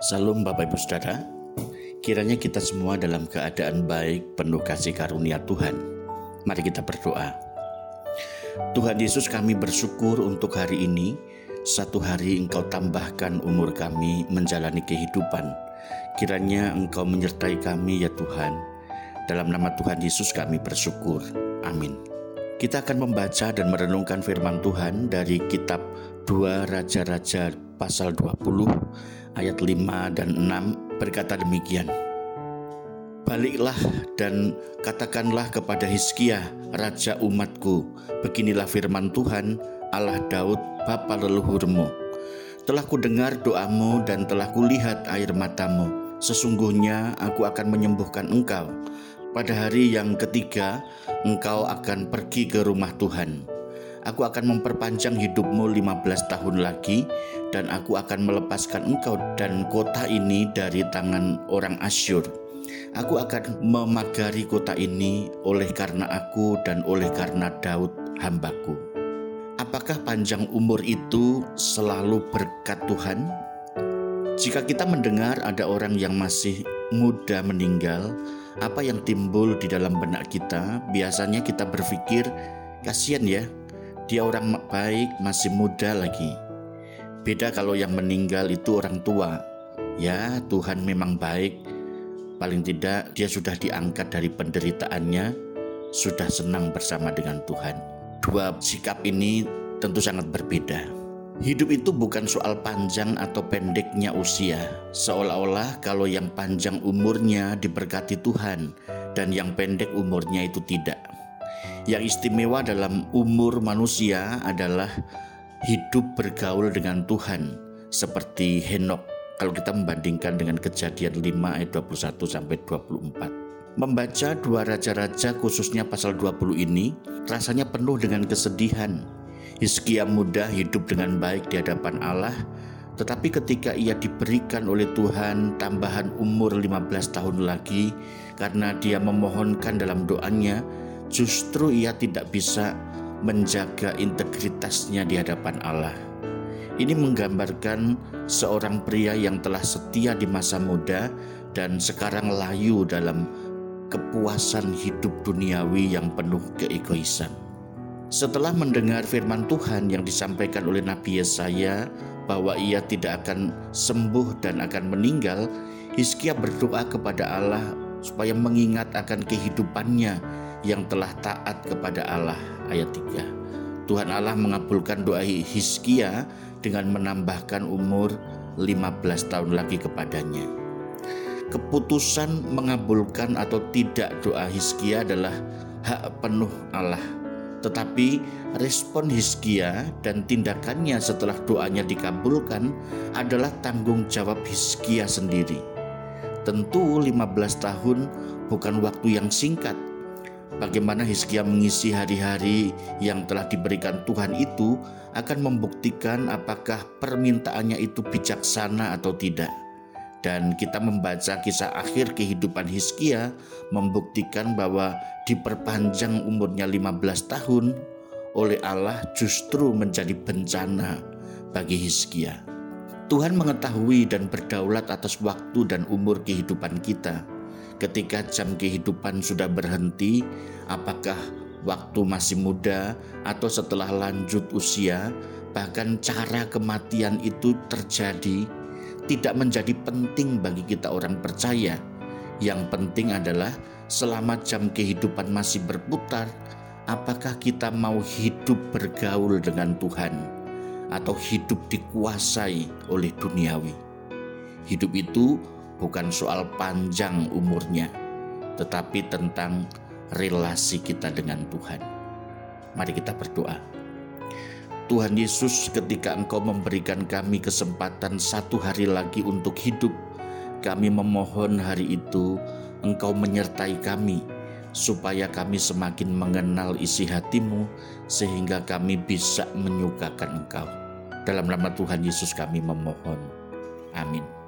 Salam Bapak Ibu Saudara, kiranya kita semua dalam keadaan baik penuh kasih karunia Tuhan. Mari kita berdoa. Tuhan Yesus kami bersyukur untuk hari ini, satu hari Engkau tambahkan umur kami menjalani kehidupan. Kiranya Engkau menyertai kami ya Tuhan. Dalam nama Tuhan Yesus kami bersyukur. Amin. Kita akan membaca dan merenungkan firman Tuhan dari kitab 2 Raja-Raja pasal 20 ayat 5 dan 6 berkata demikian. Baliklah dan katakanlah kepada Hizkia, raja umatku, beginilah firman Tuhan, Allah Daud, bapa leluhurmu. Telah ku dengar doamu dan telah kulihat air matamu. Sesungguhnya aku akan menyembuhkan engkau. Pada hari yang ketiga, engkau akan pergi ke rumah Tuhan Aku akan memperpanjang hidupmu 15 tahun lagi dan aku akan melepaskan engkau dan kota ini dari tangan orang Asyur. Aku akan memagari kota ini oleh karena aku dan oleh karena Daud hambaku. Apakah panjang umur itu selalu berkat Tuhan? Jika kita mendengar ada orang yang masih muda meninggal, apa yang timbul di dalam benak kita? Biasanya kita berpikir, kasihan ya, dia orang baik, masih muda lagi. Beda kalau yang meninggal itu orang tua. Ya, Tuhan memang baik. Paling tidak dia sudah diangkat dari penderitaannya, sudah senang bersama dengan Tuhan. Dua sikap ini tentu sangat berbeda. Hidup itu bukan soal panjang atau pendeknya usia, seolah-olah kalau yang panjang umurnya diberkati Tuhan dan yang pendek umurnya itu tidak. Yang istimewa dalam umur manusia adalah hidup bergaul dengan Tuhan seperti Henok kalau kita membandingkan dengan kejadian 5 ayat 21 sampai 24. Membaca dua raja-raja khususnya pasal 20 ini rasanya penuh dengan kesedihan. Hizkia muda hidup dengan baik di hadapan Allah, tetapi ketika ia diberikan oleh Tuhan tambahan umur 15 tahun lagi karena dia memohonkan dalam doanya justru ia tidak bisa menjaga integritasnya di hadapan Allah. Ini menggambarkan seorang pria yang telah setia di masa muda dan sekarang layu dalam kepuasan hidup duniawi yang penuh keegoisan. Setelah mendengar firman Tuhan yang disampaikan oleh Nabi Yesaya bahwa ia tidak akan sembuh dan akan meninggal, Hizkia berdoa kepada Allah supaya mengingat akan kehidupannya yang telah taat kepada Allah ayat 3. Tuhan Allah mengabulkan doa Hizkia dengan menambahkan umur 15 tahun lagi kepadanya. Keputusan mengabulkan atau tidak doa Hizkia adalah hak penuh Allah. Tetapi respon Hizkia dan tindakannya setelah doanya dikabulkan adalah tanggung jawab Hizkia sendiri. Tentu 15 tahun bukan waktu yang singkat Bagaimana Hizkia mengisi hari-hari yang telah diberikan Tuhan itu akan membuktikan apakah permintaannya itu bijaksana atau tidak. Dan kita membaca kisah akhir kehidupan Hizkia membuktikan bahwa diperpanjang umurnya 15 tahun oleh Allah justru menjadi bencana bagi Hizkia. Tuhan mengetahui dan berdaulat atas waktu dan umur kehidupan kita ketika jam kehidupan sudah berhenti, apakah waktu masih muda atau setelah lanjut usia, bahkan cara kematian itu terjadi tidak menjadi penting bagi kita orang percaya. Yang penting adalah selama jam kehidupan masih berputar, apakah kita mau hidup bergaul dengan Tuhan atau hidup dikuasai oleh duniawi. Hidup itu bukan soal panjang umurnya, tetapi tentang relasi kita dengan Tuhan. Mari kita berdoa. Tuhan Yesus, ketika Engkau memberikan kami kesempatan satu hari lagi untuk hidup, kami memohon hari itu Engkau menyertai kami, supaya kami semakin mengenal isi hatimu, sehingga kami bisa menyukakan Engkau. Dalam nama Tuhan Yesus kami memohon. Amin.